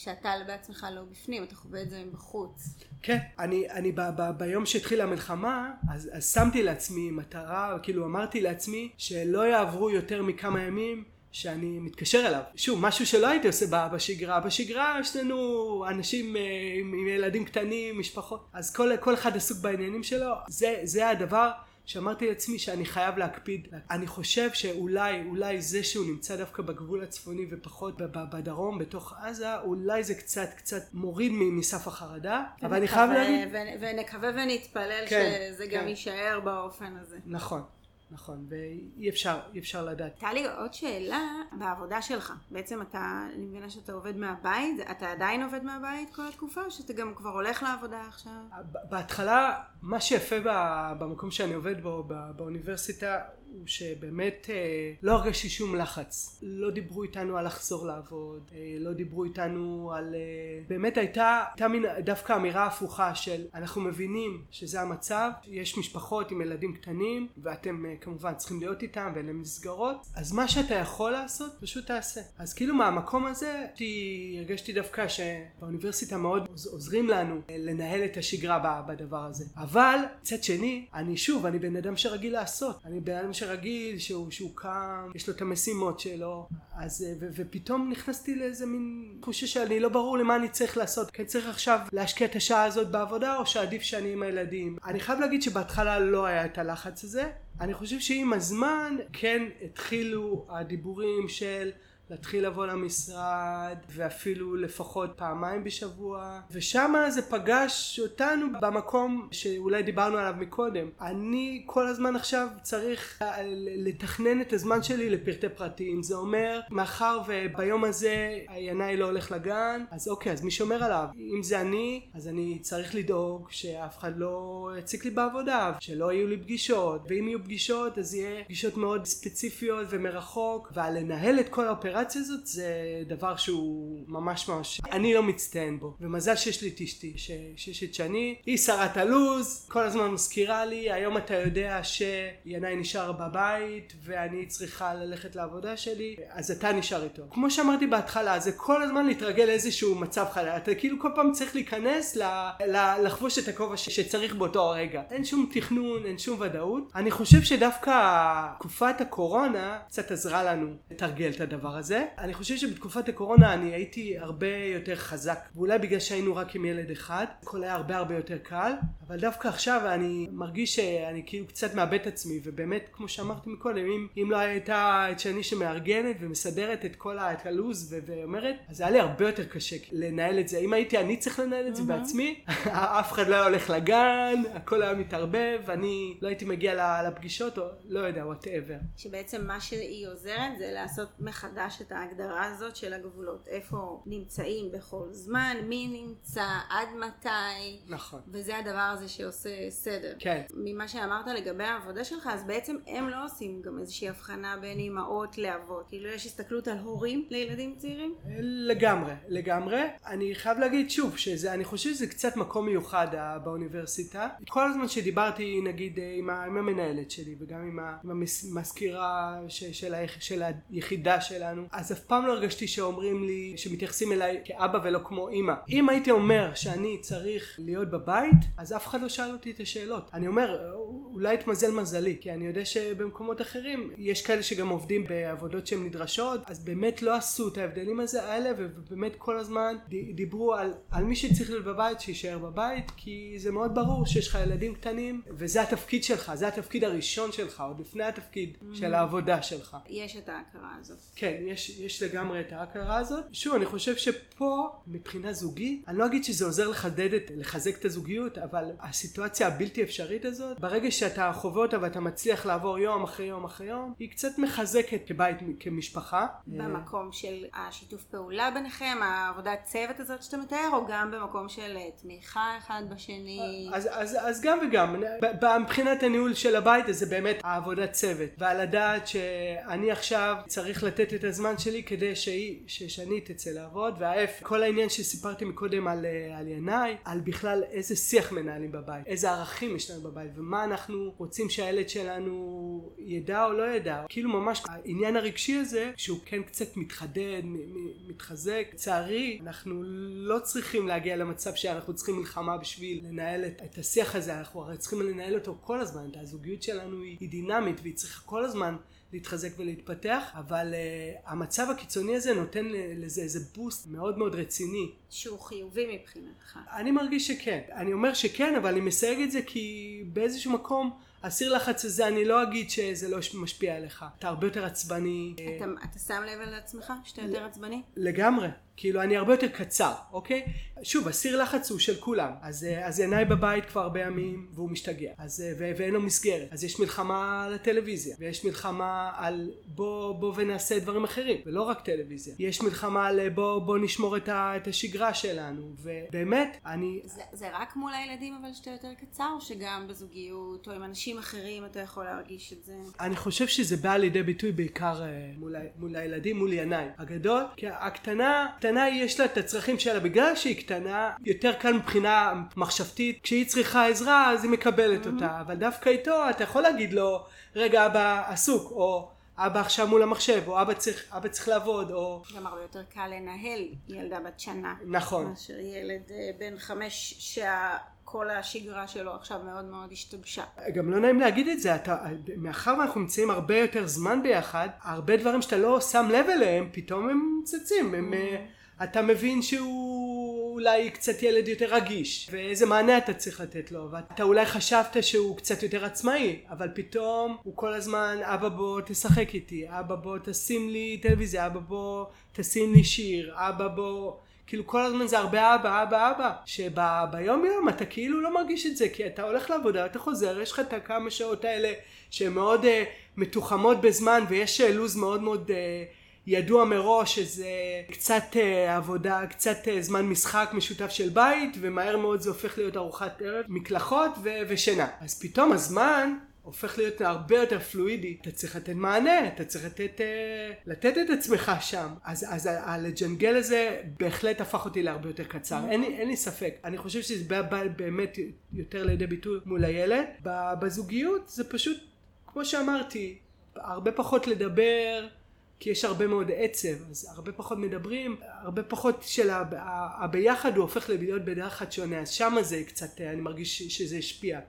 כשאתה בעצמך לא בפנים, אתה חווה את זה מבחוץ. כן, אני, אני ב, ב, ביום שהתחילה המלחמה אז, אז שמתי לעצמי מטרה, כאילו אמרתי לעצמי שלא יעברו יותר מכמה ימים שאני מתקשר אליו. שוב, משהו שלא הייתי עושה בשגרה. בשגרה יש לנו אנשים אה, עם, עם ילדים קטנים, משפחות, אז כל, כל אחד עסוק בעניינים שלו. זה, זה הדבר שאמרתי לעצמי שאני חייב להקפיד. אני חושב שאולי, אולי זה שהוא נמצא דווקא בגבול הצפוני ופחות בדרום, בתוך עזה, אולי זה קצת, קצת מוריד מסף החרדה. אבל אני חייב להגיד... ונקווה ונתפלל כן, שזה כן. גם יישאר באופן הזה. נכון. נכון, ואי אפשר, אי אפשר לדעת. הייתה לי עוד שאלה בעבודה שלך. בעצם אתה, אני מבינה שאתה עובד מהבית, אתה עדיין עובד מהבית כל התקופה, או שאתה גם כבר הולך לעבודה עכשיו? בהתחלה, מה שיפה במקום שאני עובד בו, באוניברסיטה, הוא שבאמת אה, לא הרגשתי שום לחץ. לא דיברו איתנו על לחזור לעבוד, אה, לא דיברו איתנו על... אה, באמת הייתה, הייתה מין דווקא אמירה הפוכה של אנחנו מבינים שזה המצב, יש משפחות עם ילדים קטנים ואתם כמובן צריכים להיות איתם ואין להם מסגרות, אז מה שאתה יכול לעשות פשוט תעשה. אז כאילו מהמקום הזה הרגשתי דווקא שבאוניברסיטה מאוד עוזרים לנו לנהל את השגרה בדבר הזה. אבל מצד שני, אני שוב, אני בן אדם שרגיל לעשות. אני בן אדם שרגיל שהוא, שהוא קם יש לו את המשימות שלו אז ו, ופתאום נכנסתי לאיזה מין תחושה שאני לא ברור למה אני צריך לעשות כי אני צריך עכשיו להשקיע את השעה הזאת בעבודה או שעדיף שאני עם הילדים אני חייב להגיד שבהתחלה לא היה את הלחץ הזה אני חושב שעם הזמן כן התחילו הדיבורים של להתחיל לבוא למשרד ואפילו לפחות פעמיים בשבוע. ושם זה פגש אותנו במקום שאולי דיברנו עליו מקודם. אני כל הזמן עכשיו צריך לתכנן את הזמן שלי לפרטי פרטים. זה אומר מאחר וביום הזה ינאי לא הולך לגן אז אוקיי אז מי שומר עליו? אם זה אני אז אני צריך לדאוג שאף אחד לא יציק לי בעבודה שלא יהיו לי פגישות. ואם יהיו פגישות אז יהיה פגישות מאוד ספציפיות ומרחוק ולנהל את כל האופרציה האופרציה הזאת זה דבר שהוא ממש ממש אני לא מצטיין בו. ומזל שיש לי את אשתי שיש את שני היא שרת הלו"ז כל הזמן מזכירה לי היום אתה יודע שינאי נשאר בבית ואני צריכה ללכת לעבודה שלי. אז אתה נשאר איתו. כמו שאמרתי בהתחלה זה כל הזמן להתרגל לאיזשהו מצב חלל אתה כאילו כל פעם צריך להיכנס ל, ל, לחבוש את הכובע שצריך באותו הרגע. אין שום תכנון אין שום ודאות. אני חושב שדווקא תקופת הקורונה קצת עזרה לנו לתרגל את הדבר הזה הזה. אני חושב שבתקופת הקורונה אני הייתי הרבה יותר חזק, ואולי בגלל שהיינו רק עם ילד אחד, הכל היה הרבה הרבה יותר קל, אבל דווקא עכשיו אני מרגיש שאני כאילו קצת מאבד את עצמי, ובאמת כמו שאמרתי מקודם, אם, אם לא הייתה את שני שמארגנת ומסדרת את כל את הלו"ז ואומרת, אז היה לי הרבה יותר קשה לנהל את זה. אם הייתי אני צריך לנהל את זה בעצמי, [laughs] אף אחד לא היה הולך לגן, הכל היה מתערבב, אני לא הייתי מגיע לפגישות, או לא יודע, whatever. שבעצם מה שהיא עוזרת זה לעשות מחדש את ההגדרה הזאת של הגבולות, איפה נמצאים בכל זמן, מי נמצא, עד מתי, נכון. וזה הדבר הזה שעושה סדר. כן. ממה שאמרת לגבי העבודה שלך, אז בעצם הם לא עושים גם איזושהי הבחנה בין אימהות לאבות, כאילו יש הסתכלות על הורים לילדים צעירים? לגמרי, לגמרי. אני חייב להגיד שוב, שזה, אני חושב שזה קצת מקום מיוחד באוניברסיטה. כל הזמן שדיברתי נגיד עם, עם המנהלת שלי וגם עם, המזכירה של, של היחידה שלנו, אז אף פעם לא הרגשתי שאומרים לי, שמתייחסים אליי כאבא ולא כמו אימא. אם הייתי אומר שאני צריך להיות בבית, אז אף אחד לא שאל אותי את השאלות. אני אומר, אולי התמזל מזלי, כי אני יודע שבמקומות אחרים יש כאלה שגם עובדים בעבודות שהן נדרשות, אז באמת לא עשו את ההבדלים האלה, ובאמת כל הזמן דיברו על, על מי שצריך להיות בבית, שיישאר בבית, כי זה מאוד ברור שיש לך ילדים קטנים, וזה התפקיד שלך, זה התפקיד הראשון שלך, עוד לפני התפקיד mm-hmm. של העבודה שלך. יש את ההכרה הזאת. כן, יש, יש לגמרי את ההכרה הזאת. שוב, אני חושב שפה, מבחינה זוגית, אני לא אגיד שזה עוזר לחדד את, לחזק את הזוגיות, אבל הסיטואציה הבלתי אפשרית הזאת, ברגע שאתה חווה אותה ואתה מצליח לעבור יום אחרי יום אחרי יום, היא קצת מחזקת כבית, כמשפחה. במקום של השיתוף פעולה ביניכם, העבודת צוות הזאת שאתה מתאר, או גם במקום של תמיכה אחד בשני? אז, אז, אז גם וגם. מבחינת הניהול של הבית, זה באמת העבודת צוות. ועל הדעת שאני עכשיו צריך לתת את הזמן שלי כדי שהיא, ששני תצא לעבוד, וההפך. כל העניין שסיפרתי מקודם על, אה, על ינאי, על בכלל איזה שיח מנהלים בבית, איזה ערכים יש לנו בבית, ומה אנחנו רוצים שהילד שלנו ידע או לא ידע. כאילו ממש העניין הרגשי הזה, שהוא כן קצת מתחדד, מתחזק. לצערי, אנחנו לא צריכים להגיע למצב שאנחנו צריכים מלחמה בשביל לנהל את, את השיח הזה, אנחנו הרי צריכים לנהל אותו כל הזמן, את הזוגיות שלנו היא, היא דינמית והיא צריכה כל הזמן להתחזק ולהתפתח, אבל uh, המצב הקיצוני הזה נותן לזה איזה בוסט מאוד מאוד רציני. שהוא חיובי מבחינתך. אני מרגיש שכן. אני אומר שכן, אבל אני מסייג את זה כי באיזשהו מקום הסיר לחץ הזה אני לא אגיד שזה לא משפיע עליך. אתה הרבה יותר עצבני. אתה, אתה שם לב על עצמך שאתה יותר עצבני? לגמרי. כאילו אני הרבה יותר קצר, אוקיי? שוב, הסיר לחץ הוא של כולם. אז, אה, אז עיניי בבית כבר הרבה ימים והוא משתגע. אז, אה, ו- ואין לו מסגרת. אז יש מלחמה על הטלוויזיה. ויש מלחמה על בוא, בוא ונעשה דברים אחרים. ולא רק טלוויזיה. יש מלחמה על אה, בוא, בוא נשמור את, ה- את השגרה שלנו. ובאמת, אני... זה, זה רק מול הילדים אבל שאתה יותר קצר, או שגם בזוגיות, או עם אנשים אחרים אתה יכול להרגיש את זה? אני חושב שזה בא לידי ביטוי בעיקר מול, מול הילדים, מול ינאי. הגדול, כי הקטנה... קטנה יש לה את הצרכים שלה בגלל שהיא קטנה יותר קל מבחינה מחשבתית כשהיא צריכה עזרה אז היא מקבלת mm-hmm. אותה אבל דווקא איתו אתה יכול להגיד לו רגע אבא עסוק או אבא עכשיו מול המחשב או אבא צריך, אבא צריך לעבוד או גם הרבה יותר קל לנהל ילדה בת שנה נכון מאשר ילד אה, בן חמש שה... כל השגרה שלו עכשיו מאוד מאוד השתבשה. גם לא נעים להגיד את זה, אתה, מאחר ואנחנו נמצאים הרבה יותר זמן ביחד, הרבה דברים שאתה לא שם לב אליהם, פתאום הם צצים, הם, mm. אתה מבין שהוא אולי קצת ילד יותר רגיש, ואיזה מענה אתה צריך לתת לו, ואתה אולי חשבת שהוא קצת יותר עצמאי, אבל פתאום הוא כל הזמן, אבא בוא תשחק איתי, אבא בוא תשים לי טלוויזיה, אבא בוא תשים לי שיר, אבא בוא... כאילו כל הזמן זה הרבה אבא, אבא, אבא, שביום יום אתה כאילו לא מרגיש את זה, כי אתה הולך לעבודה, אתה חוזר, יש לך את הכמה שעות האלה שהן מאוד uh, מתוחמות בזמן, ויש uh, לו"ז מאוד מאוד uh, ידוע מראש, שזה קצת uh, עבודה, קצת uh, זמן משחק משותף של בית, ומהר מאוד זה הופך להיות ארוחת ערב, מקלחות ו- ושינה. אז פתאום הזמן הופך להיות הרבה יותר פלואידי, אתה צריך לתת מענה, אתה צריך לתת, אה, לתת את עצמך שם. אז, אז הלג'נגל הזה בהחלט הפך אותי להרבה יותר קצר, אין, אין לי ספק. אני חושב שזה בא באמת יותר לידי ביטוי מול הילד. בזוגיות זה פשוט, כמו שאמרתי, הרבה פחות לדבר, כי יש הרבה מאוד עצב, אז הרבה פחות מדברים, הרבה פחות של הביחד הוא הופך להיות כלל שונה, אז שמה זה קצת, אני מרגיש שזה השפיע.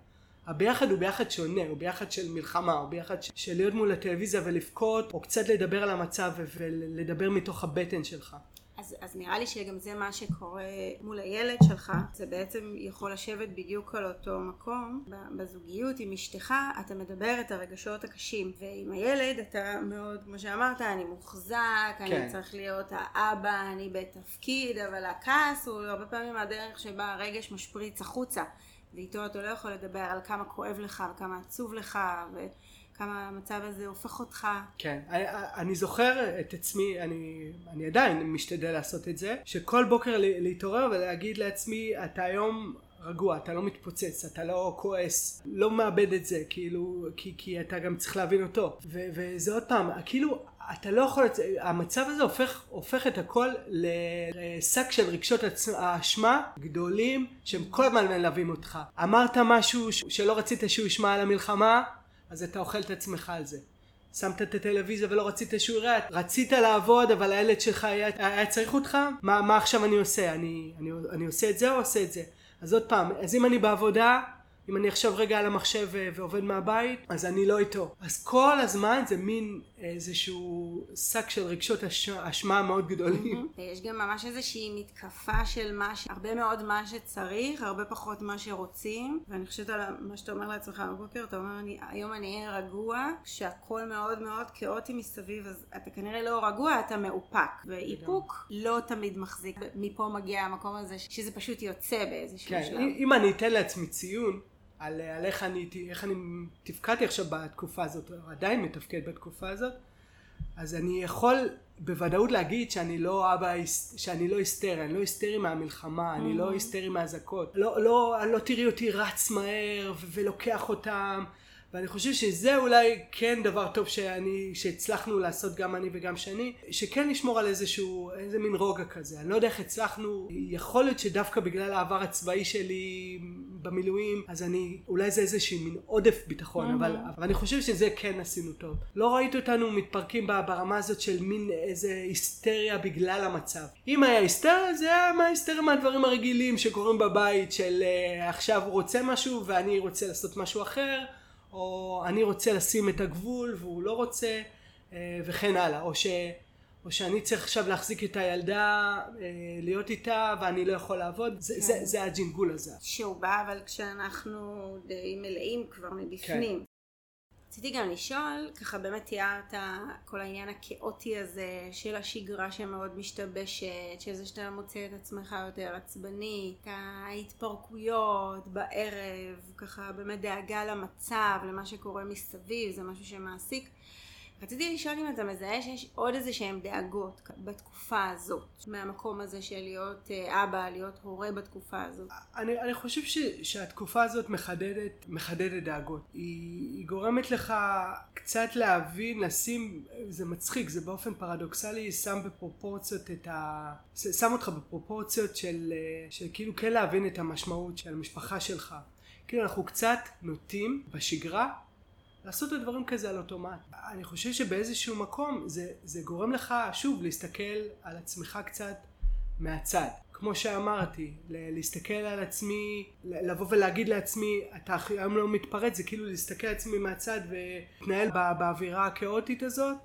הביחד הוא ביחד שונה, הוא ביחד של מלחמה, הוא ביחד של להיות מול הטלוויזיה ולבכות, או קצת לדבר על המצב ולדבר מתוך הבטן שלך. אז, אז נראה לי שגם זה מה שקורה מול הילד שלך, זה בעצם יכול לשבת בדיוק על אותו מקום. בזוגיות עם אשתך אתה מדבר את הרגשות הקשים, ועם הילד אתה מאוד, כמו שאמרת, אני מוחזק, כן. אני צריך להיות האבא, אני בתפקיד, אבל הכעס הוא הרבה פעמים הדרך שבה הרגש משפריץ החוצה. ואיתו אתה לא יכול לדבר על כמה כואב לך וכמה עצוב לך וכמה המצב הזה הופך אותך. כן, אני, אני זוכר את עצמי, אני, אני עדיין משתדל לעשות את זה, שכל בוקר להתעורר ולהגיד לעצמי, אתה היום רגוע, אתה לא מתפוצץ, אתה לא כועס, לא מאבד את זה, כאילו, כי, כי אתה גם צריך להבין אותו. ו, וזה עוד פעם, כאילו, אתה לא יכול, המצב הזה הופך, הופך את הכל לשק של רגשות האשמה גדולים שהם כל הזמן מלווים אותך. אמרת משהו שלא רצית שהוא ישמע על המלחמה, אז אתה אוכל את עצמך על זה. שמת את הטלוויזיה ולא רצית שהוא יראה, רצית לעבוד אבל הילד שלך היה, היה צריך אותך, מה, מה עכשיו אני עושה? אני, אני, אני עושה את זה או עושה את זה? אז עוד פעם, אז אם אני בעבודה אם אני עכשיו רגע על המחשב ועובד מהבית, אז אני לא איתו. אז כל הזמן זה מין איזשהו שק של רגשות אשמה מאוד גדולים. יש גם ממש איזושהי מתקפה של מה ש... הרבה מאוד מה שצריך, הרבה פחות מה שרוצים. ואני חושבת על מה שאתה אומר לעצמך בבוקר, אתה אומר, אני, היום אני אהיה רגוע, שהכל מאוד מאוד כאוטי מסביב, אז אתה כנראה לא רגוע, אתה מאופק. ואיפוק לא תמיד מחזיק. מפה מגיע המקום הזה, שזה פשוט יוצא באיזשהו כן, שלב. אם אני אתן לעצמי ציון, על, על איך, אני, איך אני תפקדתי עכשיו בתקופה הזאת, או עדיין מתפקד בתקופה הזאת, אז אני יכול בוודאות להגיד שאני לא אבא, שאני לא היסטרי, אני לא היסטרי מהמלחמה, אני לא mm-hmm. היסטרי מהאזעקות, לא, לא, לא תראי אותי רץ מהר ולוקח אותם ואני חושב שזה אולי כן דבר טוב שאני, שהצלחנו לעשות גם אני וגם שני, שכן לשמור על איזשהו, איזה מין רוגע כזה. אני לא יודע איך הצלחנו, יכול להיות שדווקא בגלל העבר הצבאי שלי במילואים, אז אני, אולי זה איזשהו מין עודף ביטחון. אבל, אבל אני חושב שזה כן עשינו טוב. לא ראית אותנו מתפרקים ברמה הזאת של מין איזה היסטריה בגלל המצב. אם היה היסטריה, זה היה מההיסטריה מהדברים הרגילים שקורים בבית, של uh, עכשיו הוא רוצה משהו ואני רוצה לעשות משהו אחר. או אני רוצה לשים את הגבול והוא לא רוצה אה, וכן הלאה או, ש, או שאני צריך עכשיו להחזיק את הילדה אה, להיות איתה ואני לא יכול לעבוד זה, כן. זה, זה הג'ינגול הזה שהוא בא אבל כשאנחנו די מלאים כבר מבפנים כן. רציתי גם לשאול, ככה באמת תיארת כל העניין הכאוטי הזה של השגרה שמאוד משתבשת, של זה שאתה מוצא את עצמך יותר עצבני, את ההתפרקויות בערב, ככה באמת דאגה למצב, למה שקורה מסביב, זה משהו שמעסיק. רציתי לשאול אם אתה מזהה שיש עוד איזה שהם דאגות בתקופה הזאת, מהמקום הזה של להיות אה, אבא, להיות הורה בתקופה הזאת. אני, אני חושב ש, שהתקופה הזאת מחדדת, מחדדת דאגות. היא, היא גורמת לך קצת להבין, לשים, זה מצחיק, זה באופן פרדוקסלי שם בפרופורציות את ה... שם אותך בפרופורציות של, אה, של כאילו כן להבין את המשמעות של המשפחה שלך. כאילו אנחנו קצת נוטים בשגרה לעשות את הדברים כזה על אוטומט. אני חושב שבאיזשהו מקום זה, זה גורם לך שוב להסתכל על עצמך קצת מהצד. כמו שאמרתי, להסתכל על עצמי, לבוא ולהגיד לעצמי, אתה היום לא מתפרץ, זה כאילו להסתכל על עצמי מהצד ולהתנהל באווירה הכאוטית הזאת,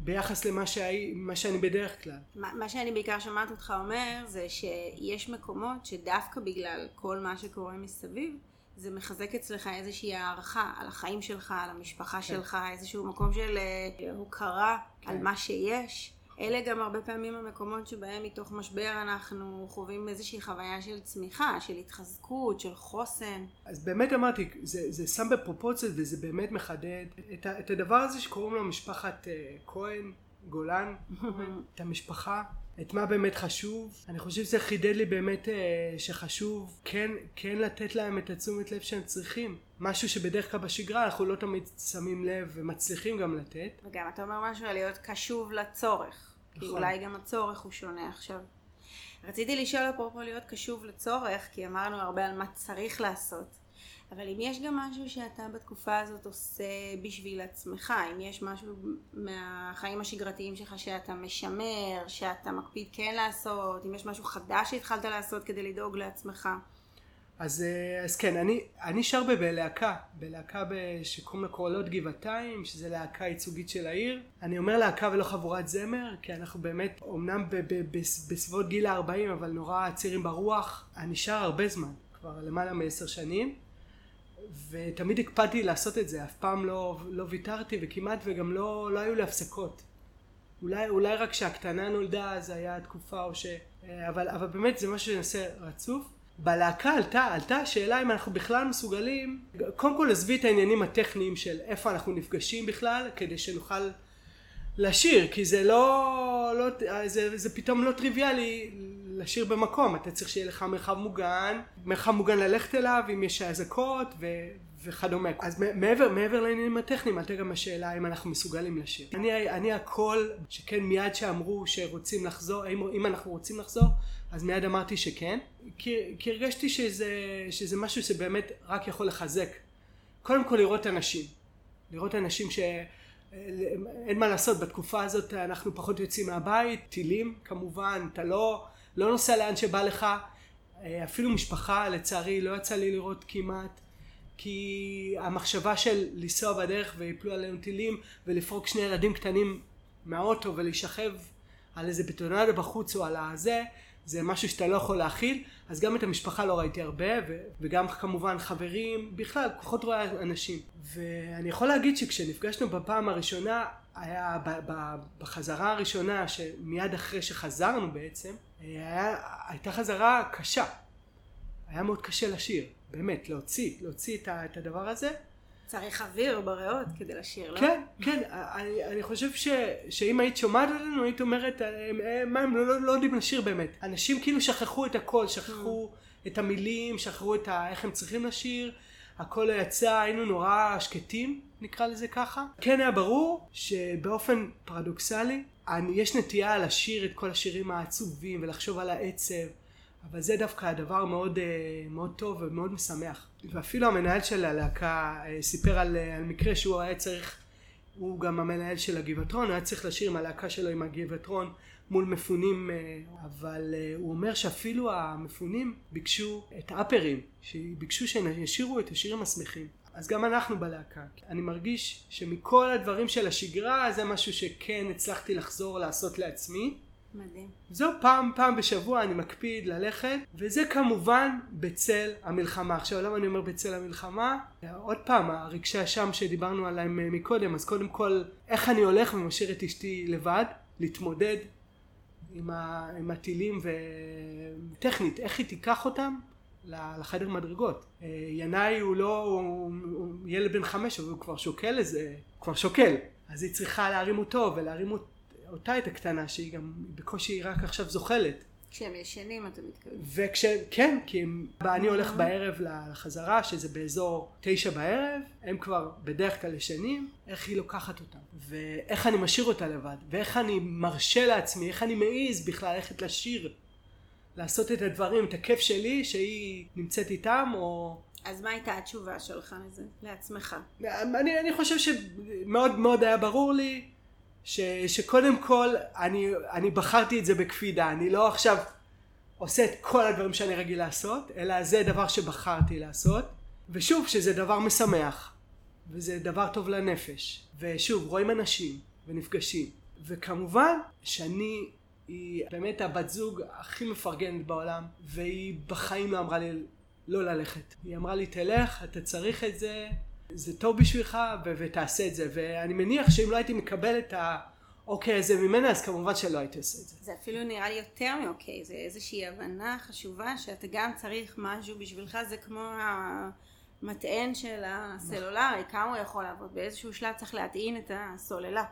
ביחס למה שהי, שאני בדרך כלל. מה, מה שאני בעיקר שמעת אותך אומר, זה שיש מקומות שדווקא בגלל כל מה שקורה מסביב, זה מחזק אצלך איזושהי הערכה על החיים שלך, על המשפחה כן. שלך, איזשהו מקום של אה, הוקרה כן. על מה שיש. אלה גם הרבה פעמים המקומות שבהם מתוך משבר אנחנו חווים איזושהי חוויה של צמיחה, של התחזקות, של חוסן. אז באמת אמרתי, זה, זה שם בפרופורציות וזה באמת מחדד את, את הדבר הזה שקוראים לו משפחת uh, כהן, גולן, [laughs] את המשפחה, את מה באמת חשוב. אני חושב שזה חידד לי באמת uh, שחשוב כן, כן לתת להם את התשומת לב שהם צריכים. משהו שבדרך כלל בשגרה אנחנו לא תמיד שמים לב ומצליחים גם לתת. וגם אתה אומר משהו על להיות קשוב לצורך. כי נכון. אולי גם הצורך הוא שונה עכשיו. רציתי לשאול אפרופו להיות קשוב לצורך, כי אמרנו הרבה על מה צריך לעשות. אבל אם יש גם משהו שאתה בתקופה הזאת עושה בשביל עצמך, אם יש משהו מהחיים השגרתיים שלך שאתה משמר, שאתה מקפיד כן לעשות, אם יש משהו חדש שהתחלת לעשות כדי לדאוג לעצמך. אז, אה, אז כן, אני, אני שר בלהקה, בלהקה שקוראים לה קורלות גבעתיים, שזה להקה ייצוגית של העיר. אני אומר להקה ולא חבורת זמר, כי אנחנו באמת, אמנם בסביבות גיל ה-40, אבל נורא צעירים ברוח. אני שר הרבה זמן, כבר למעלה מעשר שנים, ותמיד הקפדתי לעשות את זה, אף פעם לא, לא ויתרתי, וכמעט וגם לא, לא היו לי הפסקות. אולי, אולי רק כשהקטנה נולדה זה היה תקופה או ש... אבל, אבל באמת זה משהו שאני עושה רצוף. בלהקה עלתה, עלתה השאלה אם אנחנו בכלל מסוגלים, קודם כל עזבי את העניינים הטכניים של איפה אנחנו נפגשים בכלל, כדי שנוכל לשיר, כי זה לא, לא זה, זה פתאום לא טריוויאלי לשיר במקום, אתה צריך שיהיה לך מרחב מוגן, מרחב מוגן ללכת אליו, אם יש אזעקות ו, וכדומה. אז מעבר, מעבר לעניינים הטכניים, עלתה גם השאלה אם אנחנו מסוגלים לשיר. אני, אני הכל, שכן מיד שאמרו שרוצים לחזור, אם, אם אנחנו רוצים לחזור, אז מיד אמרתי שכן, כי, כי הרגשתי שזה, שזה משהו שבאמת רק יכול לחזק. קודם כל לראות אנשים, לראות אנשים שאין מה לעשות, בתקופה הזאת אנחנו פחות יוצאים מהבית, טילים כמובן, אתה לא, לא נוסע לאן שבא לך, אפילו משפחה לצערי לא יצא לי לראות כמעט, כי המחשבה של לנסוע בדרך ויפלו עלינו טילים ולפרוק שני ילדים קטנים מהאוטו ולהישכב על איזה בטונדה בחוץ או על הזה, זה משהו שאתה לא יכול להכיל, אז גם את המשפחה לא ראיתי הרבה, ו- וגם כמובן חברים, בכלל, פחות רואה אנשים. ואני יכול להגיד שכשנפגשנו בפעם הראשונה, היה ב- ב- בחזרה הראשונה, שמיד אחרי שחזרנו בעצם, היה, הייתה חזרה קשה. היה מאוד קשה לשיר, באמת, להוציא, להוציא את, ה- את הדבר הזה. צריך אוויר בריאות כדי לשיר, לא? כן, כן, אני, אני חושב ש, שאם היית שומעת עלינו, היית אומרת, מה הם לא, לא, לא יודעים לשיר באמת. אנשים כאילו שכחו את הכל, שכחו. את המילים, שכחו את ה, איך הם צריכים לשיר, הכל יצא, היינו נורא שקטים, נקרא לזה ככה. כן היה ברור שבאופן פרדוקסלי, אני, יש נטייה לשיר את כל השירים העצובים ולחשוב על העצב. אבל זה דווקא הדבר מאוד, אה, מאוד טוב ומאוד משמח. ואפילו המנהל של הלהקה אה, סיפר על, אה, על מקרה שהוא היה צריך, הוא גם המנהל של הגבעתרון, הוא היה צריך לשיר עם הלהקה שלו עם הגבעתרון מול מפונים, אבל הוא אומר שאפילו המפונים ביקשו את האפרים, שביקשו שישירו את השירים השמחים. אז גם אנחנו בלהקה. אני מרגיש שמכל הדברים של השגרה זה משהו שכן הצלחתי לחזור לעשות לעצמי. מדהים. זו פעם, פעם בשבוע אני מקפיד ללכת, וזה כמובן בצל המלחמה. עכשיו למה אני אומר בצל המלחמה? עוד פעם, הרגשי אשם שדיברנו עליהם אה, מקודם, אז קודם כל, איך אני הולך ומשאיר את אשתי לבד, להתמודד עם, ה, עם הטילים וטכנית, איך היא תיקח אותם לחדר מדרגות. אה, ינאי הוא לא, הוא, הוא ילד בן חמש, אבל הוא כבר שוקל איזה, כבר שוקל. אז היא צריכה להרים אותו ולהרים אותה את הקטנה שהיא גם בקושי רק עכשיו זוחלת. כשהם ישנים אתה מתכוון. וכש... כן, כי הם... אני הולך בערב לחזרה שזה באזור תשע בערב, הם כבר בדרך כלל ישנים, איך היא לוקחת אותם, ואיך אני משאיר אותה לבד, ואיך אני מרשה לעצמי, איך אני מעז בכלל ללכת לשיר, לעשות את הדברים, את הכיף שלי שהיא נמצאת איתם, או... אז מה הייתה התשובה שלך לזה, לעצמך? אני, אני חושב שמאוד מאוד היה ברור לי ש, שקודם כל אני, אני בחרתי את זה בקפידה, אני לא עכשיו עושה את כל הדברים שאני רגיל לעשות, אלא זה דבר שבחרתי לעשות, ושוב, שזה דבר משמח, וזה דבר טוב לנפש, ושוב, רואים אנשים, ונפגשים, וכמובן שאני היא באמת הבת זוג הכי מפרגנת בעולם, והיא בחיים לא אמרה לי לא ללכת. היא אמרה לי, תלך, אתה צריך את זה, זה טוב בשבילך, ו- ותעשה את זה. ואני מניח שאם לא הייתי מקבל את האוקיי הזה ממנה, אז כמובן שלא הייתי עושה את זה. זה אפילו נראה לי יותר מאוקיי, זה איזושהי הבנה חשובה שאתה גם צריך משהו בשבילך, זה כמו המטען של הסלולרי, כמה הוא יכול לעבוד, באיזשהו שלב צריך להטעין את הסוללה.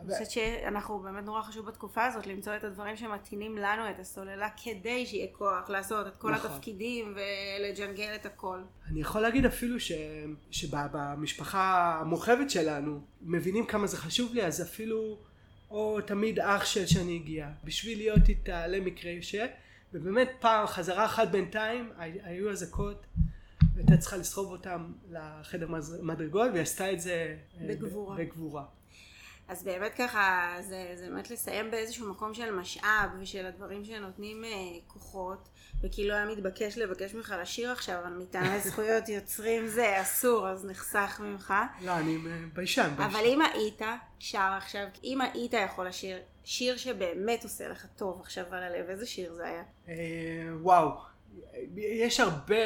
אני חושבת שאנחנו באמת נורא חשוב בתקופה הזאת למצוא את הדברים שמתאינים לנו את הסוללה כדי שיהיה כוח לעשות את כל נכון. התפקידים ולג'נגל את הכל. אני יכול להגיד אפילו ש... שבמשפחה המורחבת שלנו מבינים כמה זה חשוב לי אז אפילו או תמיד אח של שאני הגיע בשביל להיות איתה למקרה ש... ובאמת פעם חזרה אחת בינתיים היו אזעקות והייתה צריכה לסחוב אותם לחדר מדרגות והיא עשתה את זה אה, בגבורה. בגבורה. אז באמת ככה, זה, זה באמת לסיים באיזשהו מקום של משאב ושל הדברים שנותנים אה, כוחות, וכאילו היה מתבקש לבקש ממך לשיר עכשיו, אבל מטעמי [laughs] זכויות יוצרים זה אסור, אז נחסך ממך. לא, אני ביישן. אבל אם היית שר עכשיו, אם היית יכול לשיר שיר שבאמת עושה לך טוב עכשיו על הלב, איזה שיר זה היה? אה, וואו. יש הרבה,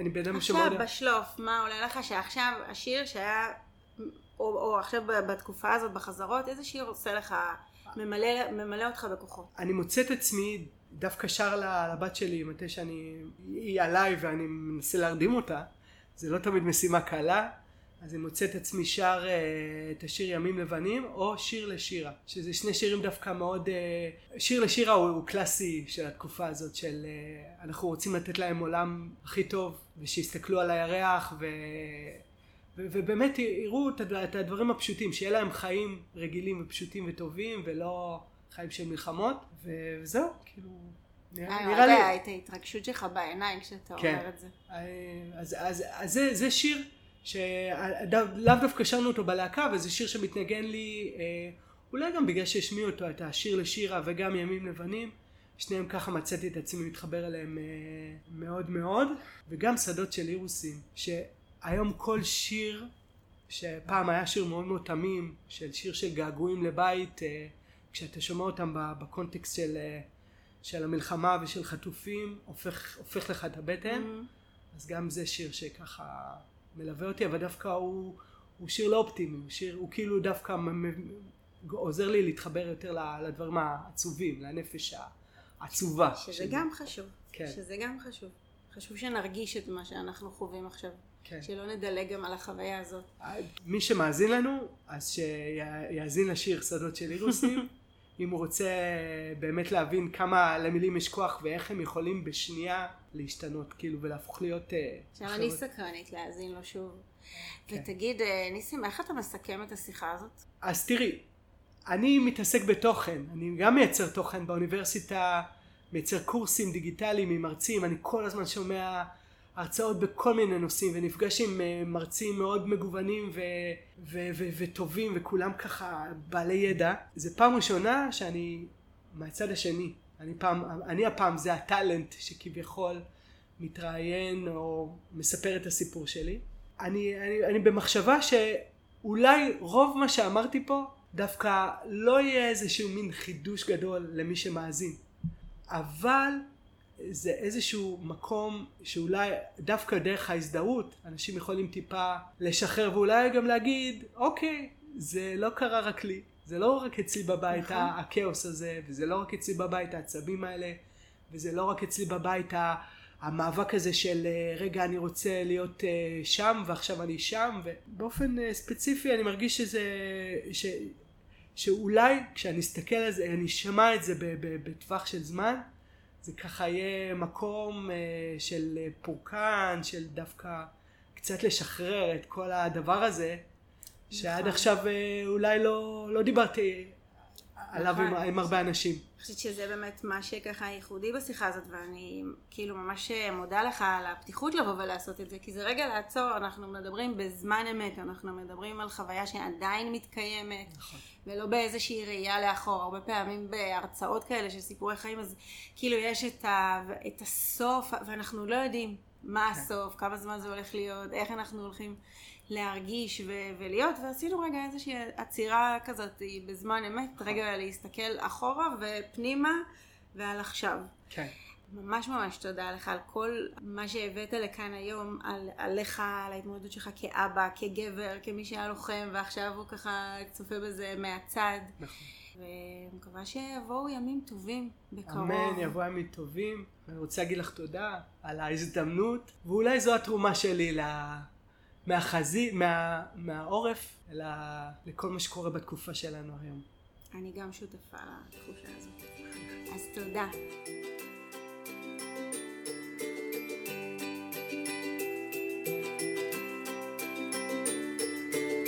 אני בן אדם שמאוד... עכשיו בשלוף, מה עולה לך שעכשיו השיר שהיה או, או עכשיו בתקופה הזאת בחזרות, איזה שיר עושה לך, ממלא, ממלא אותך בכוחות? אני מוצא את עצמי דווקא שר לבת שלי מתי שאני, היא עליי ואני מנסה להרדים אותה, זה לא תמיד משימה קלה, אז אני מוצא את עצמי שר uh, את השיר ימים לבנים או שיר לשירה שזה שני שירים דווקא מאוד uh, שיר לשירה הוא, הוא קלאסי של התקופה הזאת של uh, אנחנו רוצים לתת להם עולם הכי טוב ושיסתכלו על הירח ו... ובאמת יראו את הדברים הפשוטים, שיהיה להם חיים רגילים ופשוטים וטובים ולא חיים של מלחמות וזהו, כאילו אה, נראה לי... את ההתרגשות שלך בעיניים כשאתה כן. אומר את זה. אה, אז, אז, אז זה, זה שיר שלאו דווקא שרנו אותו בלהקה וזה שיר שמתנגן לי אה, אולי גם בגלל שהשמיעו אותו את השיר לשירה וגם ימים לבנים שניהם ככה מצאתי את עצמי מתחבר אליהם מאוד מאוד וגם שדות של אירוסים היום כל שיר שפעם היה שיר מאוד מאוד תמים של שיר של געגועים לבית אה, כשאתה שומע אותם בקונטקסט של, אה, של המלחמה ושל חטופים הופך, הופך לך את הבטן mm-hmm. אז גם זה שיר שככה מלווה אותי אבל דווקא הוא, הוא שיר לא אופטימי הוא שיר הוא כאילו דווקא עוזר לי להתחבר יותר לדברים העצובים לנפש העצובה שזה שלי. גם חשוב כן. שזה גם חשוב חשוב שנרגיש את מה שאנחנו חווים עכשיו כן. שלא נדלג גם על החוויה הזאת. מי שמאזין לנו, אז שיאזין לשיר שדות של אירוסים, [laughs] אם הוא רוצה באמת להבין כמה למילים יש כוח ואיך הם יכולים בשנייה להשתנות, כאילו, ולהפוך להיות... אה, עכשיו אני סקרנית להאזין לו שוב. כן. ותגיד, אה, ניסים, איך אתה מסכם את השיחה הזאת? אז תראי, אני מתעסק בתוכן, אני גם מייצר תוכן באוניברסיטה, מייצר קורסים דיגיטליים עם מרצים, אני כל הזמן שומע הרצאות בכל מיני נושאים ונפגש עם אה, מרצים מאוד מגוונים ו- ו- ו- וטובים וכולם ככה בעלי ידע. זה פעם ראשונה שאני מהצד השני. אני פעם אני הפעם זה הטאלנט שכביכול מתראיין או מספר את הסיפור שלי. אני, אני, אני במחשבה שאולי רוב מה שאמרתי פה דווקא לא יהיה איזשהו מין חידוש גדול למי שמאזין אבל זה איזשהו מקום שאולי דווקא דרך ההזדהות אנשים יכולים טיפה לשחרר ואולי גם להגיד אוקיי זה לא קרה רק לי זה לא רק אצלי בבית נכון. הכאוס הזה וזה לא רק אצלי בבית העצבים האלה וזה לא רק אצלי בבית המאבק הזה של אה, רגע אני רוצה להיות אה, שם ועכשיו אני שם ובאופן אה, ספציפי אני מרגיש שזה ש, שאולי כשאני אסתכל על זה אני אשמע את זה בטווח של זמן זה ככה יהיה מקום אה, של פורקן, של דווקא קצת לשחרר את כל הדבר הזה, שעד נכון. עכשיו אה, אולי לא, לא דיברתי עליו עם, עם הרבה אנשים. אני חושבת שזה באמת מה שככה ייחודי בשיחה הזאת, ואני כאילו ממש מודה לך על הפתיחות לבוא ולעשות את זה, כי זה רגע לעצור, אנחנו מדברים בזמן אמת, אנחנו מדברים על חוויה שעדיין מתקיימת, נכון. ולא באיזושהי ראייה לאחור, הרבה פעמים בהרצאות כאלה של סיפורי חיים, אז כאילו יש את, ה, את הסוף, ואנחנו לא יודעים מה כן. הסוף, כמה זמן זה הולך להיות, איך אנחנו הולכים להרגיש ו- ולהיות, ועשינו רגע איזושהי עצירה כזאת בזמן אמת, נכון. רגע להסתכל אחורה ופנימה ועל עכשיו. כן. ממש ממש תודה לך על כל מה שהבאת לכאן היום, על, עליך, על ההתמודדות שלך כאבא, כגבר, כמי שהיה לוחם ועכשיו הוא ככה צופה בזה מהצד. נכון. ומקווה שיבואו ימים טובים בקרוב. אמן, יבואו ימים טובים. אני רוצה להגיד לך תודה על ההזדמנות, ואולי זו התרומה שלי מהחזית, מה, מהעורף, אלא לכל מה שקורה בתקופה שלנו היום. אני גם שותפה לתחושה הזאת. אז תודה.